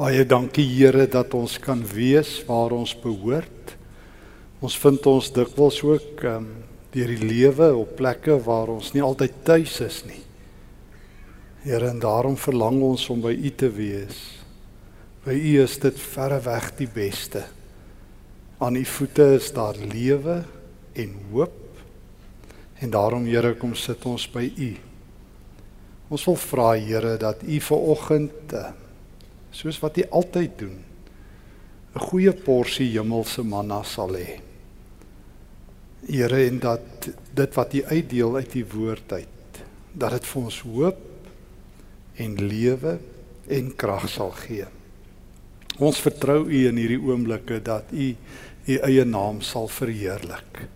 Baie dankie Here dat ons kan wees waar ons behoort. Ons vind ons dikwels ook um, deur die lewe op plekke waar ons nie altyd tuis is nie. Here en daarom verlang ons om by U te wees. By U is dit verre weg die beste. Aan U voete is daar lewe en hoop. En daarom Here kom sit ons by U. Ons wil vra Here dat U ver oggend uh, soos wat hy altyd doen 'n goeie porsie hemelse manna sal hê. Here en dat dit wat hy uitdeel uit die woord uit dat dit vir ons hoop en lewe en krag sal gee. Ons vertrou u in hierdie oomblikke dat u u eie naam sal verheerlik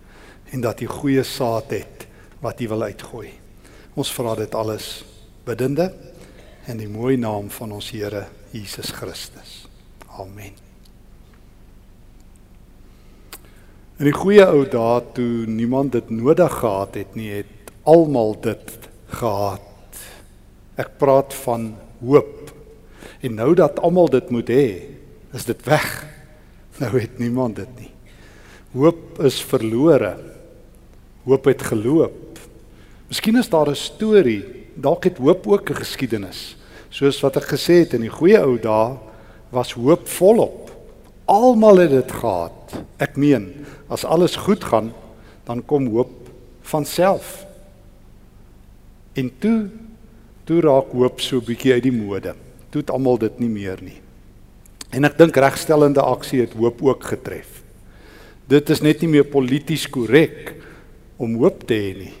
en dat u goeie saad het wat u wil uitgooi. Ons vra dit alles bidende in die mooi naam van ons Here Jesus Christus. Amen. In die goeie ou dae toe niemand dit nodig gehad het nie, het almal dit gehad. Ek praat van hoop. En nou dat almal dit moet hê, is dit weg. Nou het niemand dit nie. Hoop is verlore. Hoop het geloop. Miskien is daar 'n storie, dalk het hoop ook 'n geskiedenis soos wat ek gesê het in die goeie ou dae was hoop volop. Almal het dit gehad. Ek meen, as alles goed gaan, dan kom hoop van self. En toe toe raak hoop so bietjie uit die mode. Toe het almal dit nie meer nie. En ek dink regstellende aksie het hoop ook getref. Dit is net nie meer polities korrek om hoop te hê nie.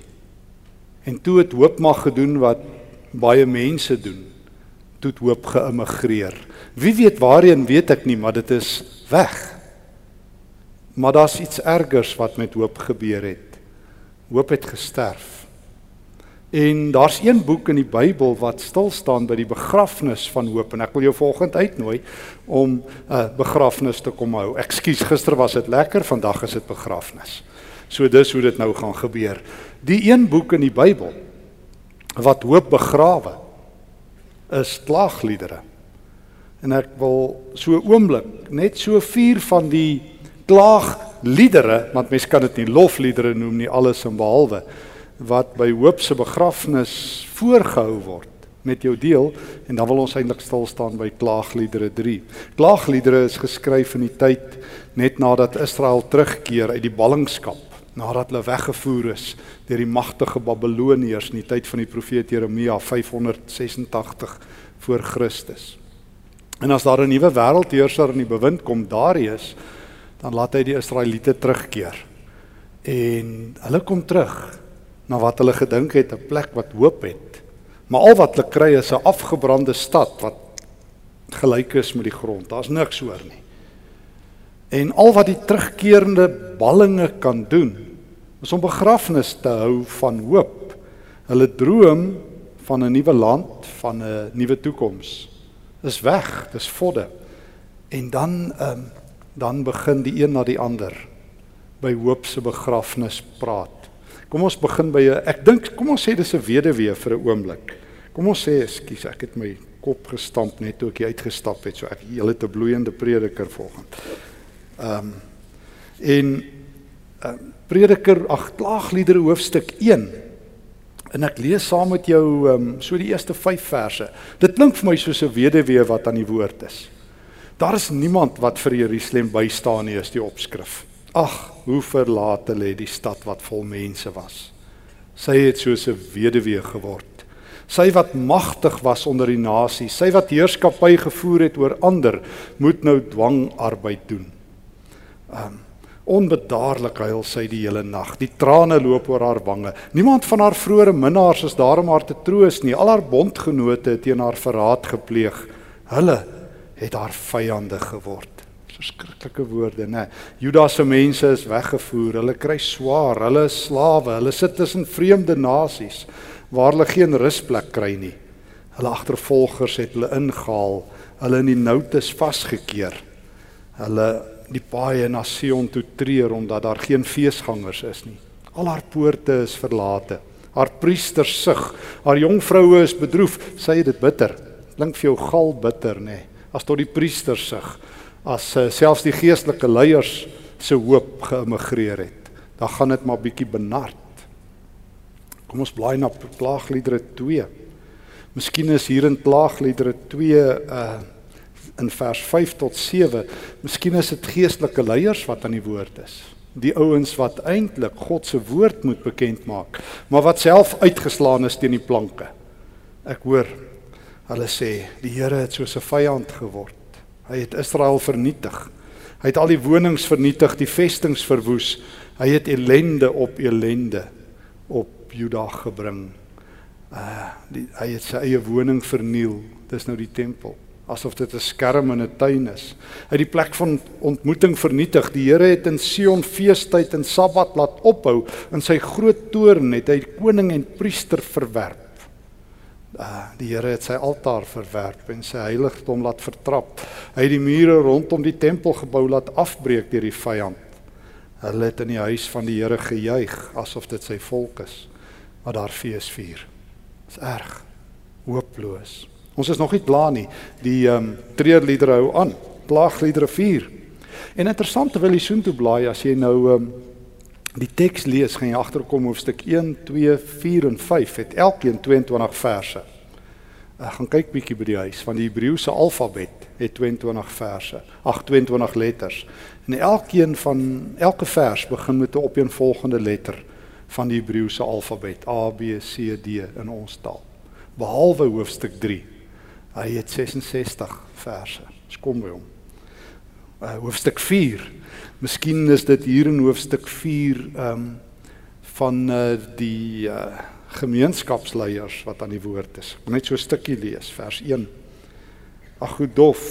En toe het hoop maar gedoen wat baie mense doen toe hoop geïmmigreer. Wie weet waarheen weet ek nie, maar dit is weg. Maar daar's iets ergers wat met hoop gebeur het. Hoop het gesterf. En daar's een boek in die Bybel wat stil staan by die begrafnis van hoop en ek wil jou volgende uitnooi om 'n uh, begrafnis te kom hou. Ekskuus, gister was dit lekker, vandag is dit begrafnis. So dis hoe dit nou gaan gebeur. Die een boek in die Bybel wat hoop begrawe is klaagliedere. En ek wil so oomblik net so vier van die klaagliedere, want mense kan dit nie lofliedere noem nie, alles en behalwe wat by Hoop se begrafnis voorgehou word met jou deel en dan wil ons eintlik stil staan by klaagliedere 3. Klaagliedere is geskryf in die tyd net nadat Israel terugkeer uit die ballingskap nadat hulle weggevoer is deur die magtige Babiloniërs in die tyd van die profeet Jeremia 586 voor Christus. En as daar 'n nuwe wêreldheerser in die bewind kom, Darius, dan laat hy die Israeliete terugkeer. En hulle kom terug na wat hulle gedink het 'n plek wat hoop het. Maar al wat hulle kry is 'n afgebrande stad wat gelyk is met die grond. Daar's niks oor nie. En al wat die terugkerende ballinge kan doen, is om begrafnis te hou van hoop. Hulle droom van 'n nuwe land, van 'n nuwe toekoms is weg, dis vodde. En dan ehm um, dan begin die een na die ander by hoop se begrafnis praat. Kom ons begin by 'n ek dink kom ons sê dis 'n weduwee vir 'n oomblik. Kom ons sê ekskuus, ek het my kop gestamp net toe ek uitgestap het, so ek hele te bloeiende prediker volgens. Ehm um, en Prediker ag klaagliedere hoofstuk 1. En ek lees saam met jou um, so die eerste 5 verse. Dit klink vir my soos 'n weduwee wat aan die woord is. Daar is niemand wat vir Jerusalem bystaan nie, is die opskrif. Ag, hoe verlate lê die stad wat vol mense was. Sy het soos 'n weduwee geword. Sy wat magtig was onder die nasie, sy wat heerskappy gevoer het oor ander, moet nou dwangarbeid doen. Um Onbedaarlik huil sy die hele nag. Die trane loop oor haar wange. Niemand van haar vroeëre minnaars is daar om haar te troos nie. Al haar bondgenote het teen haar verraad gepleeg. Hulle het haar vyande geword. Verskriklike woorde, né? Judas se mense is weggevoer. Hulle kry swaar. Hulle is slawe. Hulle sit tussen vreemde nasies waar hulle geen rusplek kry nie. Hulle agtervolgers het hulle ingehaal. Hulle in die noutes vasgekeer. Hulle die paaie na Sion toe treur omdat daar geen feesgangers is nie. Al haar poorte is verlate. Haar priesters sug. Haar jong vroue is bedroef. Sy het dit bitter. Klink vir jou gal bitter, nê? as tot die priesters sig, as uh, selfs die geestelike leiers se hoop geëmigreer het. Dan gaan dit maar bietjie benard. Kom ons blaai na Klaagliedere 2. Miskien is hier in Klaagliedere 2 uh in vers 5 tot 7, miskien is dit geestelike leiers wat aan die woord is. Die ouens wat eintlik God se woord moet bekend maak, maar wat self uitgeslaan is teen die planke. Ek hoor hulle sê die Here het soos 'n vyand geword. Hy het Israel vernietig. Hy het al die wonings vernietig, die vestings verwoes. Hy het ellende op ellende op Juda gebring. Uh die, hy het sy eie woning verniel. Dis nou die tempel asof dit 'n skerm in 'n tuin is. Het die plek van ontmoeting vernietig. Die Here het in Sion feestyd en Sabbat laat ophou. In sy groot toorn het hy koning en priester verwerp. Uh, die Here het sy altaar verwerp en sy heiligdom laat vertrap. Hy het die mure rondom die tempelgebou laat afbreek deur die vyand. Hulle het in die huis van die Here gejuig asof dit sy volk is wat daar fees vier. Dis erg. Hooploos. Ons is nog nie klaar nie. Die ehm um, treurliedere hou aan. Klaagliedere 4. En interessant terwyl jy soontoe blaai as jy nou ehm um, die teks lees, gaan jy agterkom hoofstuk 1, 2, 4 en 5 het elkeen 22 verse. Ek gaan kyk bietjie by die huis van die Hebreëse alfabet het 22 verse, ag 22 letters. En elkeen van elke vers begin met 'n opeenvolgende letter van die Hebreëse alfabet A B C D in ons taal. Behalwe hoofstuk 3 Hy het 66 verse. Ons kom by hom. Uh hoofstuk 4. Miskien is dit hier in hoofstuk 4 ehm um, van uh die uh gemeenskapsleiers wat aan die woord is. Ek net so 'n stukkie lees, vers 1. Ag hoe dof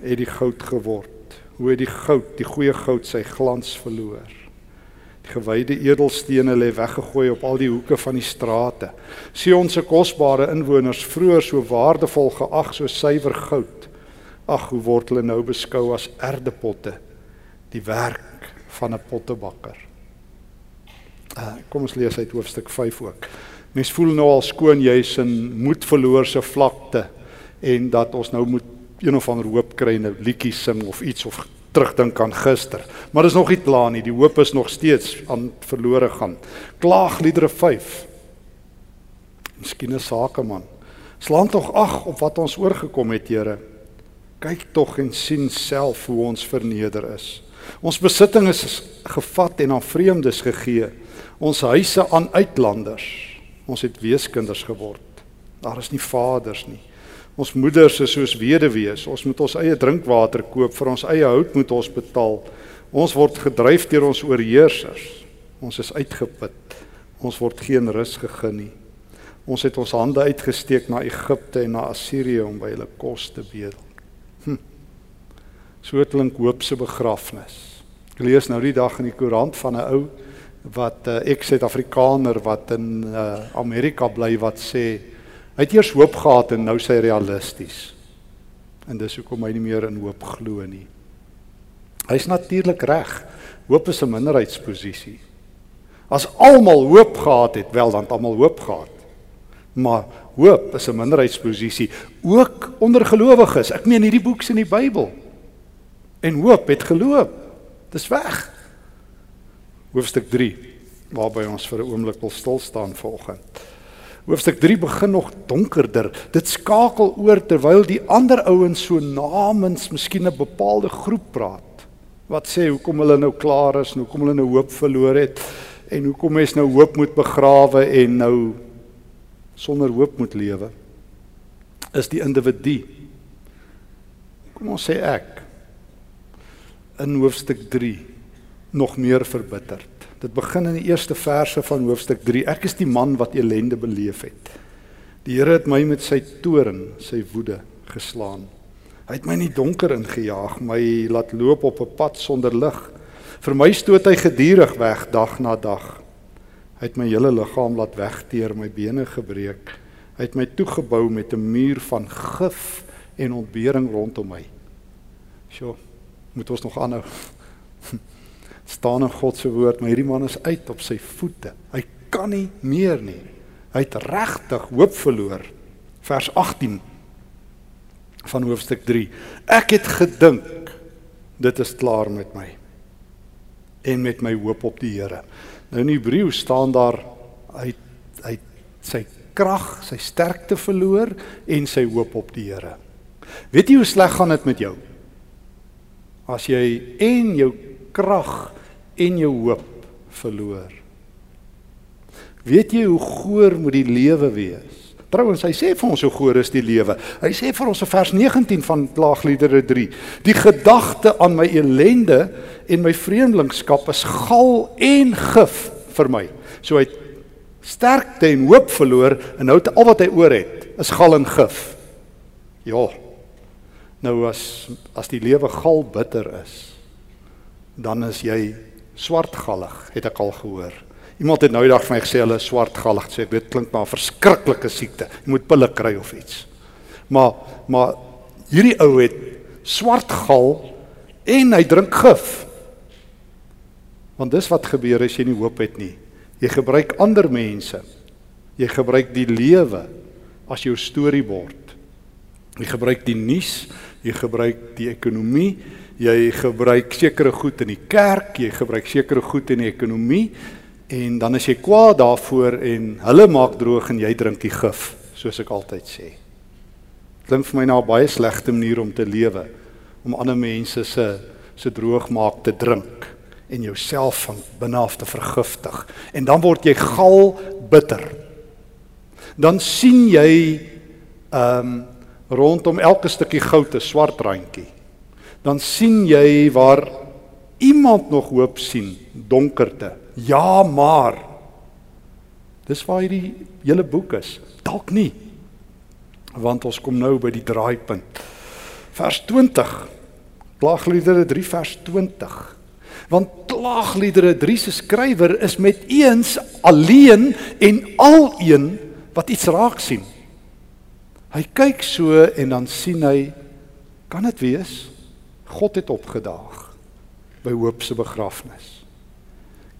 het die goud geword. Hoe het die goud, die goeie goud sy glans verloor. Gewyde edelstene lê weggegooi op al die hoeke van die strate. Sion se kosbare inwoners, vroeër so waardevol geag so suiwer goud. Ag, hoe word hulle nou beskou as erdepotte, die werk van 'n pottebakker. Uh, kom ons lees uit hoofstuk 5 ook. Mens voel nou al skoon jy's in moedverloorse vlakte en dat ons nou moet een of ander hoop kry en 'n liedjie sing of iets of terugdink aan gister. Maar dis nog nie klaar nie. Die hoop is nog steeds aan verlore gaan. Klaagliedere 5. Miskien 'n sakeman. Slaan tog ag op wat ons oorgekom het, Here. Kyk tog en sien self hoe ons verneder is. Ons besitting is gevat en aan vreemdes gegee. Ons huise aan uitlanders. Ons het weeskinders geword. Daar is nie vaders nie. Ons moeders is soos weduwees. Ons moet ons eie drinkwater koop, vir ons eie hout moet ons betaal. Ons word gedryf deur ons oorheersers. Ons is uitgeput. Ons word geen rus gegee nie. Ons het ons hande uitgesteek na Egipte en na Assirië om by hulle kos te bedel. Hm. So klink hoop se begrafnis. Ek lees nou die dag in die koerant van 'n ou wat 'n uh, ek-Suid-Afrikaner wat in uh, Amerika bly wat sê Hy het eers hoop gehad en nou sy realisties. En dis hoekom hy nie meer in hoop glo nie. Hy's natuurlik reg. Hoop is 'n minderheidsposisie. As almal hoop gehad het, wel dan almal hoop gehad. Maar hoop is 'n minderheidsposisie ook onder gelowiges. Ek meen hierdie boek is in die Bybel. En hoop het geloop. Dis weg. Hoofstuk 3 waarby ons vir 'n oomblik wil stil staan vanoggend. Hoofstuk 3 begin nog donkerder. Dit skakel oor terwyl die ander ouens so namens miskien 'n bepaalde groep praat. Wat sê hoekom hulle nou klaar is, hoekom hulle nou hoop verloor het en hoekom mens nou hoop moet begrawe en nou sonder hoop moet lewe. Is die individu. Kom ons sê ek in hoofstuk 3 nog meer verbitterd. Dit begin in die eerste verse van hoofstuk 3. Ek is die man wat elende beleef het. Die Here het my met sy toorn, sy woede geslaan. Hy het my in die donker ingejaag, my laat loop op 'n pad sonder lig. Vir my stoot hy gedurig weg dag na dag. Hy het my hele liggaam laat wegteer, my bene gebreek. Hy het my toegebou met 'n muur van gif en ontbering rondom my. Sjoe, moet ons nog aanhou staan in God se woord, maar hierdie man is uit op sy voete. Hy kan nie meer nie. Hy het regtig hoop verloor. Vers 18. van hoofstuk 3. Ek het gedink dit is klaar met my en met my hoop op die Here. Nou in Hebreë staan daar hy hy sy krag, sy sterkte verloor en sy hoop op die Here. Weet jy hoe sleg gaan dit met jou? As jy en jou krag en jou hoop verloor. Weet jy hoe goor moet die lewe wees? Trouwens, hy sê vir ons hoe goor is die lewe. Hy sê vir ons in vers 19 van Klaagliedere 3: Die gedagte aan my elende en my vreemdelingskap is gal en gif vir my. So hy sterkte en hoop verloor en nou al wat hy oor het is gal en gif. Ja. Nou as as die lewe gal bitter is, dan is jy swartgallig, het ek al gehoor. Iemand het nou eendag vir my gesê hulle is swartgallig, sê dit klink maar verskriklike siekte. Jy moet pille kry of iets. Maar maar hierdie ou het swartgal en hy drink gif. Want dis wat gebeur as jy nie hoop het nie. Jy gebruik ander mense. Jy gebruik die lewe as jou storiebord. Jy gebruik die nuus, jy gebruik die ekonomie, jy gebruik sekere goed in die kerk, jy gebruik sekere goed in die ekonomie en dan as jy kwaad daarvoor en hulle maak droog en jy drink die gif, soos ek altyd sê. Klink vir my na 'n baie slegte manier om te lewe, om ander mense se se droogmaak te drink en jouself van binne af te vergiftig en dan word jy gal bitter. Dan sien jy ehm um, rondom elke stukkie goud 'n swart randjie. Dan sien jy waar iemand nog hoop sien, donkerte. Ja, maar dis waar hierdie hele boek is. Dalk nie. Want ons kom nou by die draaipunt. Vers 20. Klaagliedere 3 vers 20 want klaagliedere 3 se skrywer is met eens alleen en aleen wat iets raak sien. Hy kyk so en dan sien hy kan dit wees God het opgedaag by hoop se begrafnis.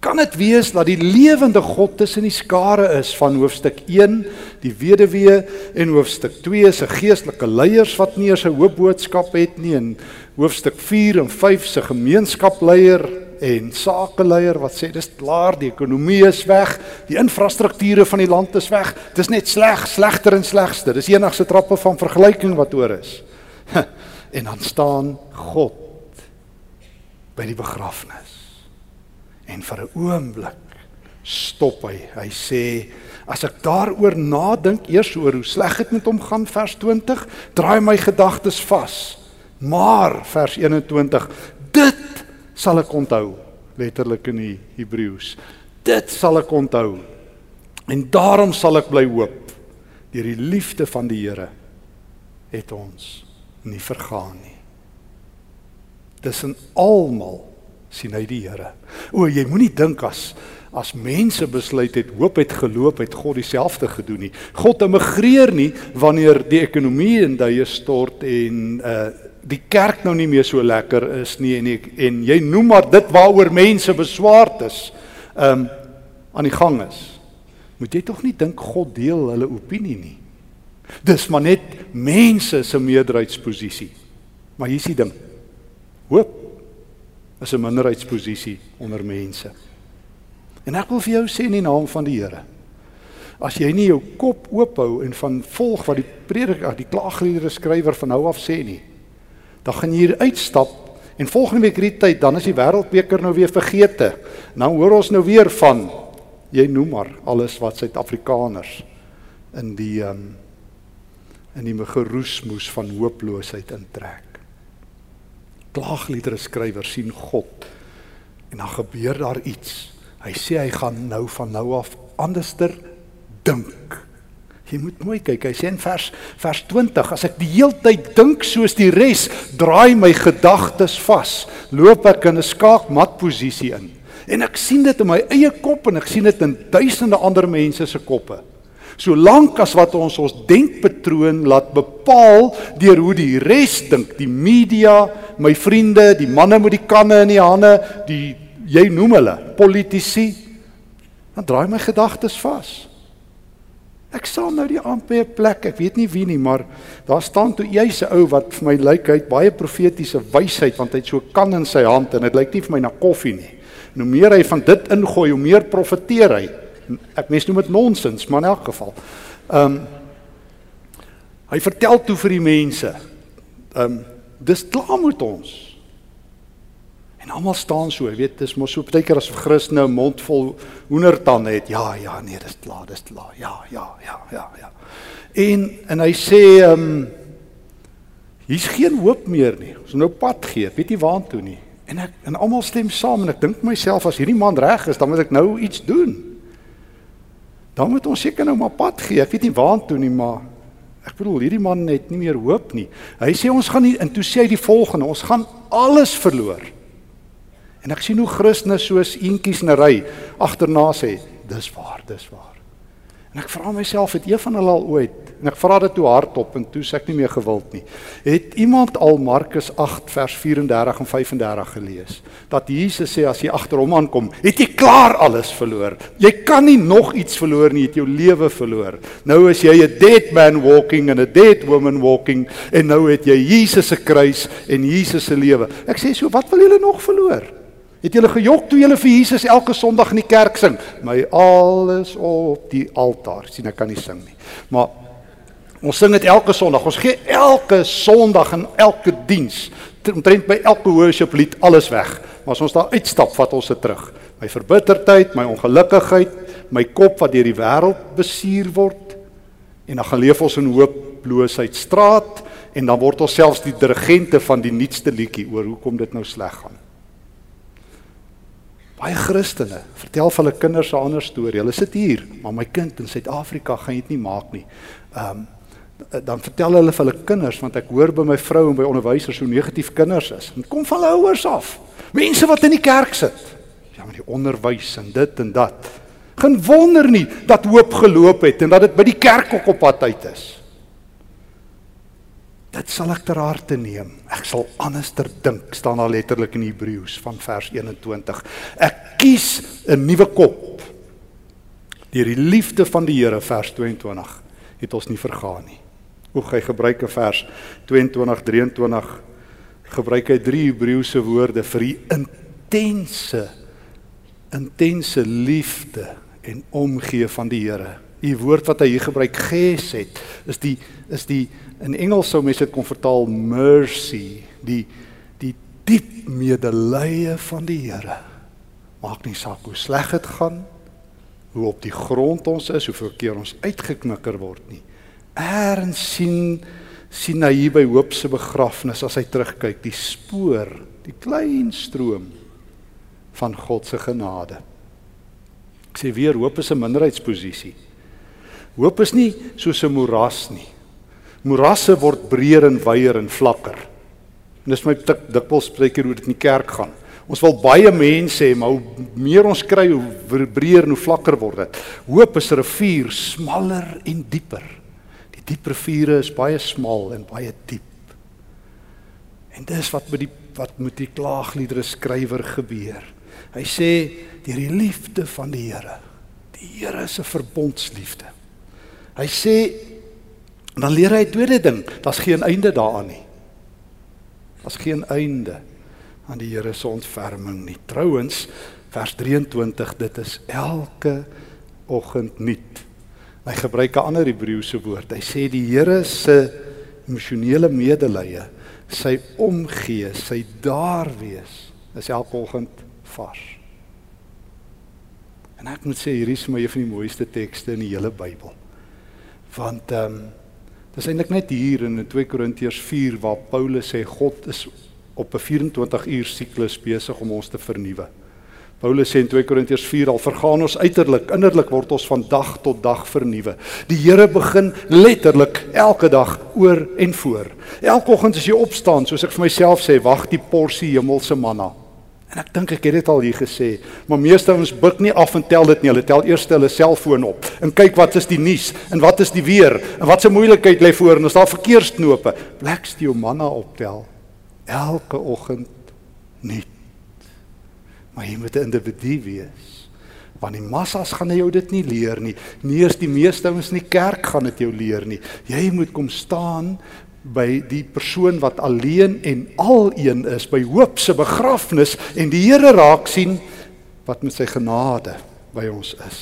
Kan dit wees dat die lewende God tussen die skare is van hoofstuk 1, die weduwee en hoofstuk 2 se geestelike leiers wat nie eens 'n hoop boodskap het nie en hoofstuk 4 en 5 se gemeenskapleier en sakeleier wat sê dis klaar, die ekonomie is weg, die infrastrukture van die land is weg. Dis net sleg, slegter en slegster. Dis enigste trappe van vergelyking wat oor is. En dan staan God by die begrafnis. En vir 'n oomblik stop hy. Hy sê as ek daaroor nadink eers oor hoe sleg dit met hom gaan vers 20, draai my gedagtes vas. Maar vers 21, dit sal ek onthou letterlik in die Hebreëus. Dit sal ek onthou. En daarom sal ek bly hoop. Deur die liefde van die Here het ons nie vergaan nie. In almal sien hy die Here. O, jy moenie dink as as mense besluit het hoop het geloop het God dieselfde gedoen nie. God immigreer nie wanneer die ekonomie in duie stort en uh die kerk nou nie meer so lekker is nie en ek, en jy noem maar dit waaroor mense beswaard is um aan die gang is. Moet jy tog nie dink God deel hulle opinie nie. Dis maar net mense se meerderheidsposisie. Maar hier is die ding. Hoop is 'n minderheidsposisie onder mense. En ek wil vir jou sê in die naam van die Here. As jy nie jou kop oop hou en van volg wat die prediker, die klaagliedere skrywer van nou af sê nie, dan gaan jy hier uitstap en volgende week hierdie tyd dan is die wêreldbeker nou weer vergete. Dan hoor ons nou weer van jy noem maar alles wat Suid-Afrikaners in die um, in die geroesmoes van hooploosheid intrek. Klaagliedere skrywer sien God en dan gebeur daar iets Hy sê hy gaan nou van nou af anderster dink. Jy moet mooi kyk. Hy sê in vers vers 20, as ek die heeltyd dink soos die res, draai my gedagtes vas, loop ek in 'n skaakmat posisie in. En ek sien dit in my eie kop en ek sien dit in duisende ander mense se koppe. Solank as wat ons ons denkpatroon laat bepaal deur hoe die res dink, die media, my vriende, die manne met die kanne in die hande, die jy noem hulle politici dan draai my gedagtes vas Ek staan nou die aand by 'n plek, ek weet nie wie nie, maar daar staan toe jy's 'n ou wat vir my lyk hy het baie profetiese wysheid want hy het so kan in sy hand en dit lyk nie vir my na koffie nie. Hoe meer hy van dit ingooi, hoe meer profeteer hy. Ek mens noem dit nonsens, maar in elk geval. Ehm um, hy vertel toe vir die mense. Ehm um, dis klaar met ons. En almal staan so, jy weet, dis mos so baie keer as 'n Christen nou mond vol hoendertande het. Ja, ja, nee, dis klaar, dis klaar. Ja, ja, ja, ja, ja. En en hy sê ehm um, hier's geen hoop meer nie. Ons nou pad gee, weet jy waartoe nie. En ek en almal stem saam en ek dink myself as hierdie man reg is, dan moet ek nou iets doen. Dan moet ons seker nou maar pad gee. Ek weet nie waartoe nie, maar ek bedoel hierdie man het nie meer hoop nie. Hy sê ons gaan nie en toe sê hy die volgende, ons gaan alles verloor. En ek sien hoe Christene soos eentjies in 'n ry agterna sê, dis waar, dis waar. En ek vra myself, het een van hulle al ooit en ek vra dit toe hardop en toe sê ek nie meer gewild nie. Het iemand al Markus 8 vers 34 en 35 gelees? Dat Jesus sê as jy agter hom aankom, het jy klaar alles verloor. Jy kan nie nog iets verloor nie, jy het jou lewe verloor. Nou is jy 'n dead man walking and a dead woman walking en nou het jy Jesus se kruis en Jesus se lewe. Ek sê so, wat wil julle nog verloor? Het julle gejok toe julle vir Jesus elke Sondag in die kerk sing? My alles op die altaar. sien ek kan nie sing nie. Maar ons sing dit elke Sondag. Ons gee elke Sondag en elke diens omtrent by elke worship lied alles weg. Maar as ons daar uitstap, vat ons dit terug. My verbitterdheid, my ongelukkigheid, my kop wat deur die wêreld besuur word en dan gaan leef ons in hooploosheid straat en dan word ons selfs die dirigente van die nuutste liedjie oor hoekom dit nou sleg gaan. Baie Christene vertel vir hulle kinders 'n ander storie. Hulle sit hier, maar my kind in Suid-Afrika gaan dit nie maak nie. Ehm um, dan vertel hulle vir hulle kinders want ek hoor by my vrou en by onderwysers hoe negatief kinders is. Dit kom van hulle ouers af. Mense wat in die kerk sit. Ja, met die onderwys en dit en dat. Geen wonder nie dat hoop geloop het en dat dit by die kerk ook op pad uit is. Dit sal ek ter harte neem. Ek sal anderster dink, staan daar letterlik in Hebreëus van vers 21. Ek kies 'n nuwe kop. Deur die liefde van die Here vers 22 het ons nie vergaan nie. Hoe hy gebruik 'n vers 22 23 gebruik hy drie Hebreëse woorde vir die intense intense liefde en omgee van die Here. Die woord wat hy hier gebruik geset is die is die In Engels sou mense dit kon vertaal mercy, die die diep medelee van die Here. Maak nie saak hoe sleg dit gaan, hoe op die grond ons is, hoeveel keer ons uitgeknikker word nie. Eerens sien sien hy hier by hoop se begrafnis as hy terugkyk, die spoor, die klein stroom van God se genade. Ek sê weer hoop is 'n minderheidsposisie. Hoop is nie soos 'n moeras nie morasse word breër en wyer en vlakker. En dis my dik dikwels spreker hoe dit in die kerk gaan. Ons wil baie mense hê, maar hoe meer ons kry, hoe breër en hoe vlakker word dit. Hoop is 'n rivier, smaller en dieper. Die diep riviere is baie smal en baie diep. En dis wat met die wat met die klaagliedere skrywer gebeur. Hy sê deur die liefde van die Here. Die Here is 'n verbondsliefde. Hy sê Dan leer hy 'n tweede ding, daar's geen einde daaraan nie. Daar's geen einde aan die Here se ontferming nie. Trouwens, vers 23, dit is elke oggend nuut. Hy gebruik 'n ander Hebreëse woord. Hy sê die Here se emosionele medelee, sy omgee, sy daar wees, is elke oggend vars. En ek moet sê hierdie is my een van die mooiste tekste in die hele Bybel. Want ehm um, Dis eintlik net hier in 2 Korintiërs 4 waar Paulus sê God is op 'n 24 uur siklus besig om ons te vernuwe. Paulus sê in 2 Korintiërs 4 al vergaan ons uiterlik, innerlik word ons van dag tot dag vernuwe. Die Here begin letterlik elke dag oor en voor. Elke oggend as jy opstaan, soos ek vir myself sê, wag die porsie hemelse manna. En ek dink ek het dit al hier gesê, maar meeste ons buk nie af en tel dit nie. Hulle tel eers hulle selfoon op en kyk wat is die nuus en wat is die weer en wat se moeilikheid lê voor en as daar verkeersknope, bleks jy jou manna optel elke oggend nie. Maar jy moet 'n individu wees Want die massas gaan jou dit nie leer nie. Nie eens die meeste ouens in die kerk gaan dit jou leer nie. Jy moet kom staan by die persoon wat alleen en alleen is by hoop se begrafnis en die Here raak sien wat met sy genade by ons is.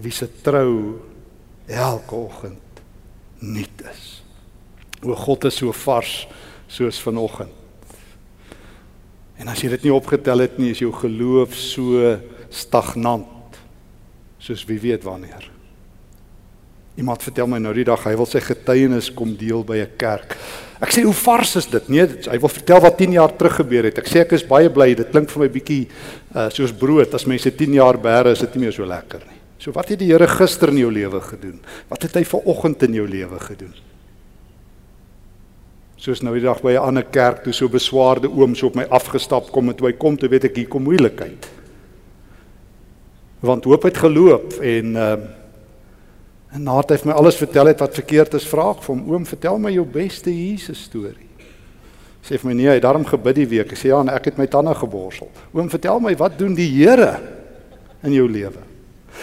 Wie se trou elke oggend nuut is. O God is so vars soos vanoggend. En as jy dit nie opgetel het nie, is jou geloof so stagnant soos wie weet wanneer. Iemand vertel my nou die dag hy wil sy getuienis kom deel by 'n kerk. Ek sê hoe vars is dit? Nee, hy wil vertel wat 10 jaar terug gebeur het. Ek sê ek is baie bly. Dit klink vir my bietjie uh, soos brood. As mense 10 jaar bære, is dit nie meer so lekker nie. So wat het die Here gister in jou lewe gedoen? Wat het hy vanoggend in jou lewe gedoen? Soos nou die dag by 'n ander kerk toe so beswaarde oom so op my afgestap kom en toe hy kom, toe weet ek hier kom moeilikheid. Want hoop het geloop en uh, En nadat hy vir my alles vertel het wat verkeerd is, vra ek vir hom: "Oom, vertel my jou beste Jesus storie." Sê vir my: "Nee, hy het daarom gebid die week." Ek sê: "Ja, en ek het my tande geborsel." "Oom, vertel my wat doen die Here in jou lewe?"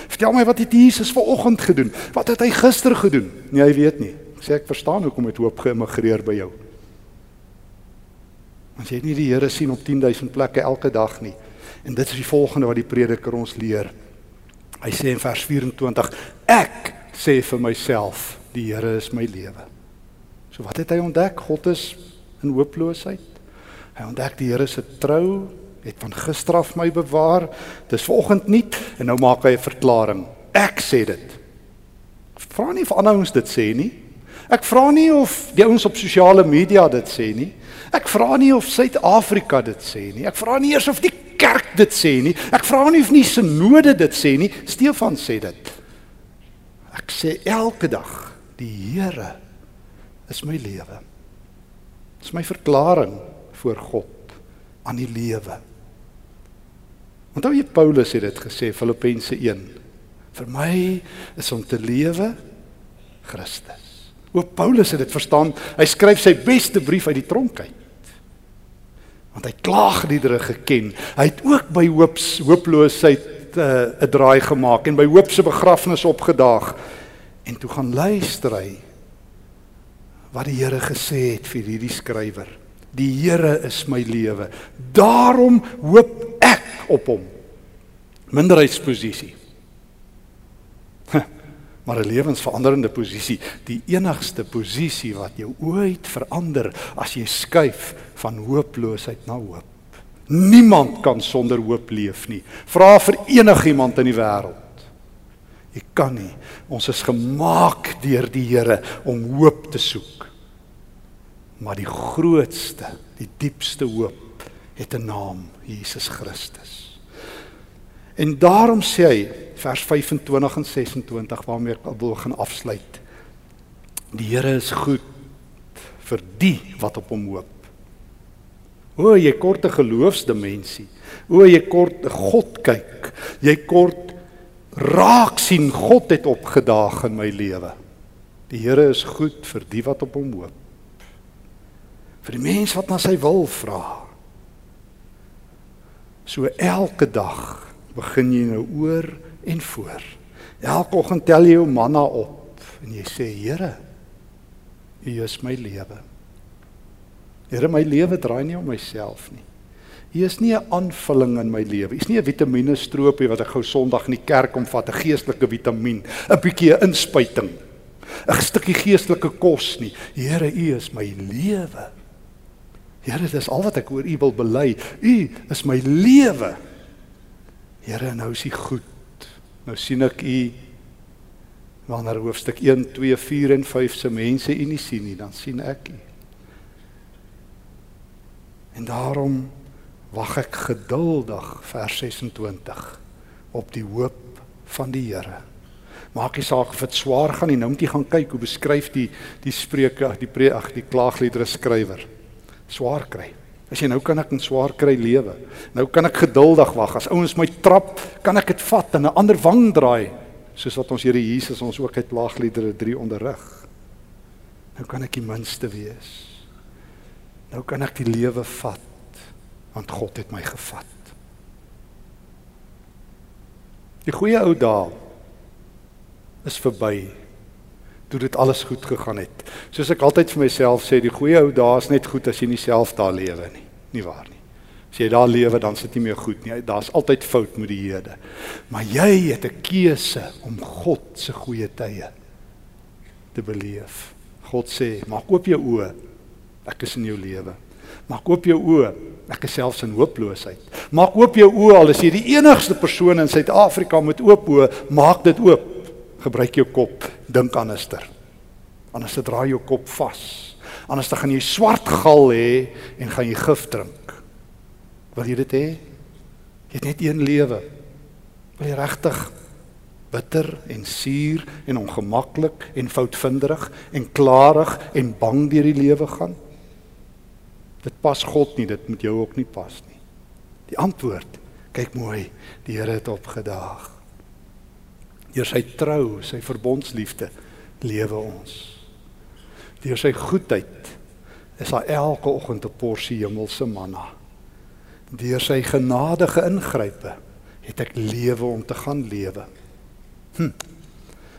"Vertel my wat het Jesus vanoggend gedoen? Wat het hy gister gedoen?" "Nee, hy weet nie." Ek sê: "Ek verstaan hoekom het hoop geëmigreer by jou." Want jy het nie die Here sien op 10000 plekke elke dag nie. En dit is die volgende wat die prediker ons leer. Hy sê in vers 24: "Ek sê vir myself, die Here is my lewe. So wat het hy ontdek? God is in hooploosheid. Hy ontdek die Here se trou het van gister af my bewaar. Dis vanoggend nie en nou maak hy 'n verklaring. Ek sê dit. Vra nie of ander ouens dit sê nie. Ek vra nie of die ouens op sosiale media dit sê nie. Ek vra nie of Suid-Afrika dit sê nie. Ek vra nie eers of die kerk dit sê nie. Ek vra nie of nie sinode dit sê nie. Stefan sê dit. Ek sê elke dag, die Here is my lewe. Dis my verklaring voor God aan die lewe. Onthou jy Paulus het dit gesê Filippense 1. Vir my is om te lewe Christus. O Paulus het dit verstaan. Hy skryf sy beste brief uit die tronk uit. Want hy klaagliedere geken. Hy het ook by hoops hooploosheid uh, 'n draai gemaak en by Hoop se begrafnis opgedaag en toe gaan luister hy wat die Here gesê het vir hierdie skrywer. Die Here is my lewe. Daarom hoop ek op hom. Minderheidsposisie. Maar 'n lewensveranderende posisie, die enigste posisie wat jou ooit verander as jy skuif van hooploosheid na hoop. Niemand kan sonder hoop leef nie. Vra vir enigiemand in die wêreld. Jy kan nie. Ons is gemaak deur die Here om hoop te soek. Maar die grootste, die diepste hoop het 'n naam, Jesus Christus. En daarom sê hy vers 25 en 26 waarmee ek wil gaan afsluit. Die Here is goed vir die wat op hom hoop. O, jy kort 'n geloofsdimensie. O, jy kort 'n God kyk. Jy kort raak sien God het opgedaag in my lewe. Die Here is goed vir die wat op hom hoop. Vir die mens wat na sy wil vra. So elke dag begin jy nou oor en voor. Elke oggend tel jy jou manna op en jy sê Here, U is my lewe. Here my lewe draai nie om myself nie. Hier is nie 'n aanvulling in my lewe. Hier's nie 'n vitamiene stroopie wat ek gou Sondag in die kerk omvat, 'n geestelike vitamien, 'n bietjie 'n inspuiting. 'n stukkie geestelike kos nie. Here, U is my lewe. Here, dis al wat ek oor U wil bely. U is my lewe. Here, nou is U goed. Nou sien ek U wanneer hoofstuk 1, 2, 4 en 5 se mense U nie sien nie, dan sien ek U. En daarom wag ek geduldig vers 26 op die hoop van die Here. Maak nie saak of dit swaar gaan nie, nou moet jy gaan kyk hoe beskryf die die spreuke, die pre, ag die klaagliedere skrywer. Swaar kry. As jy nou kan ek in swaar kry lewe. Nou kan ek geduldig wag. As ouens my trap, kan ek dit vat en 'n ander wang draai, soos wat ons Here Jesus ons ook uit klaagliedere 3 onderrig. Nou kan ek die minste wees. Nou kan ek die lewe vat want God het my gevat. Die goeie ou dae is verby. Toe dit alles goed gegaan het. Soos ek altyd vir myself sê, die goeie ou dae is net goed as jy nie self daar lewe nie. Nie waar nie. As jy daar lewe, dan sit nie meer goed nie. Daar's altyd fout met die Here. Maar jy het 'n keuse om God se goeie tye te beleef. God sê, maak oop jou oë. Ek is in jou lewe. Maak oop jou oë. Ek is selfs in hooploosheid. Maak oop jou oë al is jy die enigste persoon in Suid-Afrika met oop oë, maak dit oop. Gebruik jou kop, dink anderster. Anders dit draai jou kop vas. Anders dan gaan jy swart gal hê en gaan jy gif drink. Wil jy dit hê? Jy het net een lewe. Wil jy regtig bitter en suur en ongemaklik en foutvinderig en klarig en bang deur die lewe gaan? Dit pas God nie, dit moet jou ook nie pas nie. Die antwoord, kyk mooi, die Here het opgedaag. Deur sy trou, sy verbondsliefde lewe ons. Deur sy goedheid is daar elke oggend 'n porsie hemelse manna deur sy genadige ingrype het ek lewe om te gaan lewe. Hm.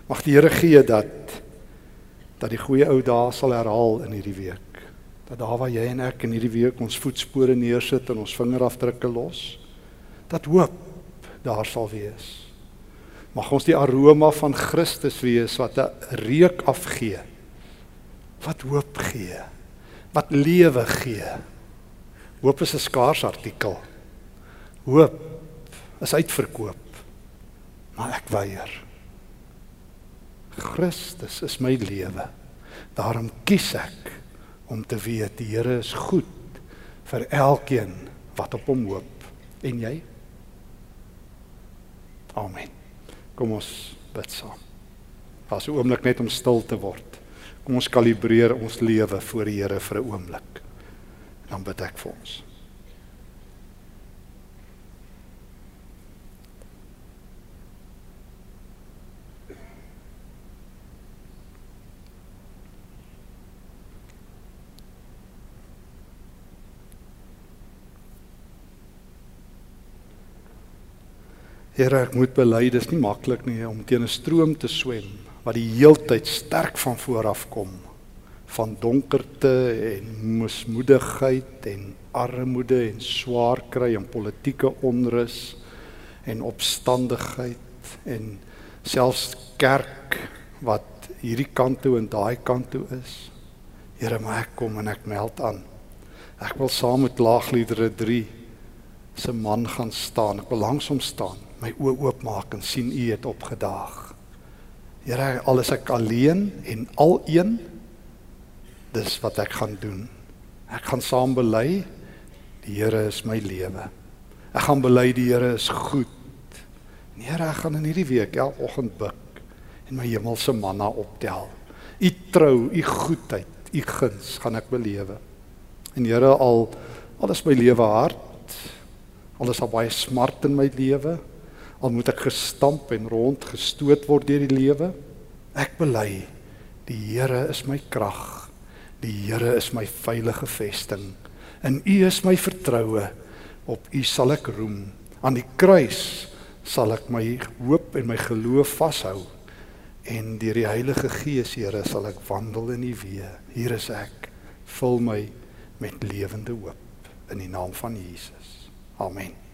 Mag die Here gee dat dat die goeie ou dae sal herhaal in hierdie week. Dat daar waar jy en ek in hierdie week ons voetspore neersit en ons vingerafdrukke los, dat hoop daar sal wees. Mag ons die aroma van Christus wees wat 'n reuk afgee. Wat hoop gee. Wat lewe gee. Hoop is 'n skaars artikel. Hoop is uitverkoop. Maar ek weier. Christus is my lewe. Daarom kies ek om te weet die Here is goed vir elkeen wat op hom hoop. En jy? Amen. Kom ons bid saam. Pas 'n oomblik net om stil te word. Kom ons kalibreer ons lewe voor die Here vir 'n oomblik dan bid ek vir ons. Here, ek moet bely, dis nie maklik nie om teen 'n stroom te swem wat die heeltyd sterk van voor af kom van donkerte en mismoedigheid en armoede en swaar kry en politieke onrus en opstandigheid en selfs kerk wat hierdie kant toe en daai kant toe is. Here, maar ek kom en ek meld aan. Ek wil saam met laagliedere 3 se man gaan staan. Ek wil langs hom staan, my oë oopmaak en sien u het opgedaag. Here, al is ek alleen en al een dis wat ek gaan doen. Ek gaan saam bely die Here is my lewe. Ek gaan bely die Here is goed. Nee, ek gaan in hierdie week elke oggend bid en my hemelse manna optel. U trou, u goedheid, u guns gaan ek belewe. En Here al alles my lewe hard. Al baie smart in my lewe. Al moet ek gestamp en rond gestoot word deur die lewe. Ek bely die Here is my krag. Die Here is my veilige vesting. In U is my vertroue. Op U sal ek roem. Aan die kruis sal ek my hoop en my geloof vashou. En deur die Heilige Gees, Here, sal ek wandel in U weë. Hier is ek. Vul my met lewende hoop in die naam van Jesus. Amen.